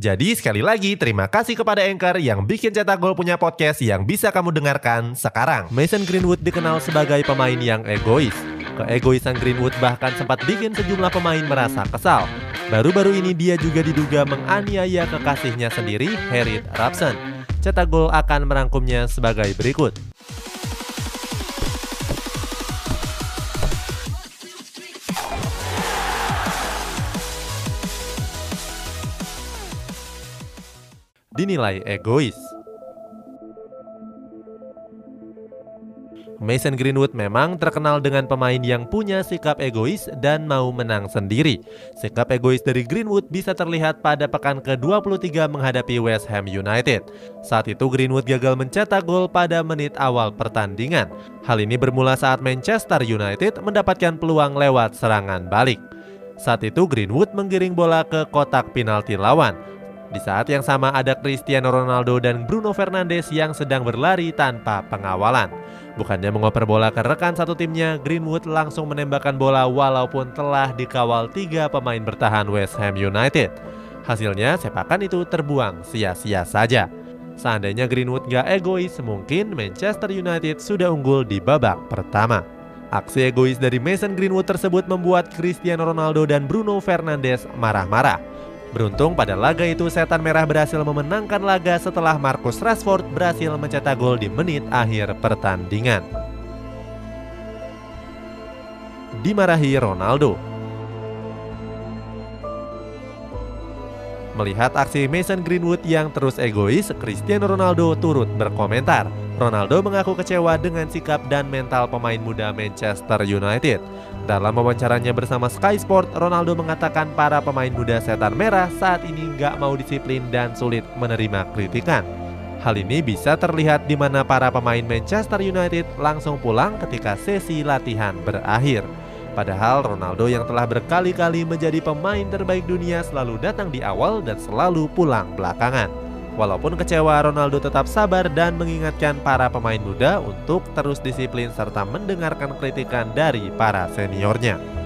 Jadi sekali lagi terima kasih kepada Anchor yang bikin Cetak Gol punya podcast yang bisa kamu dengarkan sekarang. Mason Greenwood dikenal sebagai pemain yang egois. Keegoisan Greenwood bahkan sempat bikin sejumlah pemain merasa kesal. Baru-baru ini dia juga diduga menganiaya kekasihnya sendiri, Harriet Rapson. Cetak Gol akan merangkumnya sebagai berikut. Dinilai egois. Mason Greenwood memang terkenal dengan pemain yang punya sikap egois dan mau menang sendiri. Sikap egois dari Greenwood bisa terlihat pada pekan ke-23 menghadapi West Ham United. Saat itu Greenwood gagal mencetak gol pada menit awal pertandingan. Hal ini bermula saat Manchester United mendapatkan peluang lewat serangan balik. Saat itu Greenwood menggiring bola ke kotak penalti lawan. Di saat yang sama ada Cristiano Ronaldo dan Bruno Fernandes yang sedang berlari tanpa pengawalan. Bukannya mengoper bola ke rekan satu timnya, Greenwood langsung menembakkan bola walaupun telah dikawal tiga pemain bertahan West Ham United. Hasilnya sepakan itu terbuang sia-sia saja. Seandainya Greenwood gak egois, mungkin Manchester United sudah unggul di babak pertama. Aksi egois dari Mason Greenwood tersebut membuat Cristiano Ronaldo dan Bruno Fernandes marah-marah. Beruntung pada laga itu setan merah berhasil memenangkan laga setelah Marcus Rashford berhasil mencetak gol di menit akhir pertandingan. Dimarahi Ronaldo Melihat aksi Mason Greenwood yang terus egois, Cristiano Ronaldo turut berkomentar. Ronaldo mengaku kecewa dengan sikap dan mental pemain muda Manchester United. Dalam wawancaranya bersama Sky Sport, Ronaldo mengatakan para pemain muda setan merah saat ini nggak mau disiplin dan sulit menerima kritikan. Hal ini bisa terlihat di mana para pemain Manchester United langsung pulang ketika sesi latihan berakhir. Padahal Ronaldo yang telah berkali-kali menjadi pemain terbaik dunia selalu datang di awal dan selalu pulang belakangan. Walaupun kecewa, Ronaldo tetap sabar dan mengingatkan para pemain muda untuk terus disiplin serta mendengarkan kritikan dari para seniornya.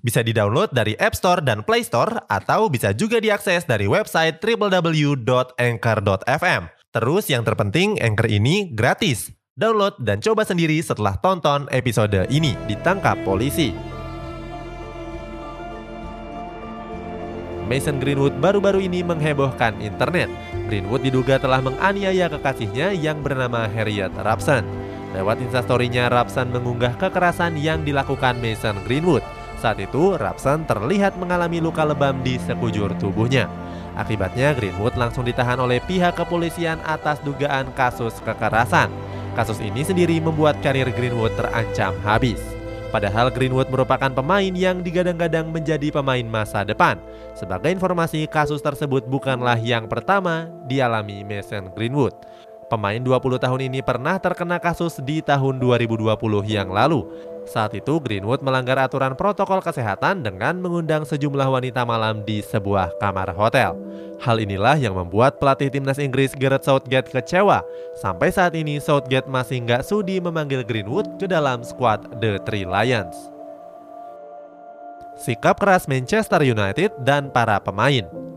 Bisa di-download dari App Store dan Play Store atau bisa juga diakses dari website www.anchor.fm. Terus yang terpenting Anchor ini gratis. Download dan coba sendiri setelah tonton episode ini ditangkap polisi. Mason Greenwood baru-baru ini menghebohkan internet. Greenwood diduga telah menganiaya kekasihnya yang bernama Harriet Rapson. Lewat instastorynya, Rapson mengunggah kekerasan yang dilakukan Mason Greenwood. Saat itu, Rapson terlihat mengalami luka lebam di sekujur tubuhnya. Akibatnya, Greenwood langsung ditahan oleh pihak kepolisian atas dugaan kasus kekerasan. Kasus ini sendiri membuat karir Greenwood terancam habis. Padahal Greenwood merupakan pemain yang digadang-gadang menjadi pemain masa depan. Sebagai informasi, kasus tersebut bukanlah yang pertama dialami Mason Greenwood. Pemain 20 tahun ini pernah terkena kasus di tahun 2020 yang lalu. Saat itu Greenwood melanggar aturan protokol kesehatan dengan mengundang sejumlah wanita malam di sebuah kamar hotel. Hal inilah yang membuat pelatih timnas Inggris Gareth Southgate kecewa. Sampai saat ini Southgate masih nggak sudi memanggil Greenwood ke dalam skuad The Three Lions. Sikap keras Manchester United dan para pemain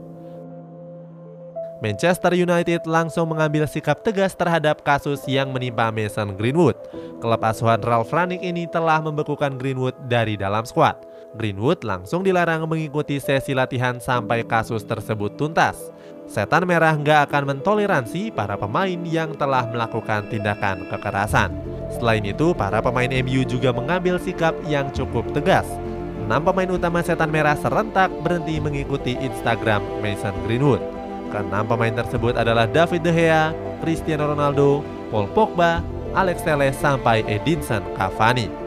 Manchester United langsung mengambil sikap tegas terhadap kasus yang menimpa Mason Greenwood. Klub asuhan Ralph Rangnick ini telah membekukan Greenwood dari dalam skuad. Greenwood langsung dilarang mengikuti sesi latihan sampai kasus tersebut tuntas. Setan Merah nggak akan mentoleransi para pemain yang telah melakukan tindakan kekerasan. Selain itu, para pemain MU juga mengambil sikap yang cukup tegas. Enam pemain utama Setan Merah serentak berhenti mengikuti Instagram Mason Greenwood. Keenam pemain tersebut adalah David De Gea, Cristiano Ronaldo, Paul Pogba, Alex Telles sampai Edinson Cavani.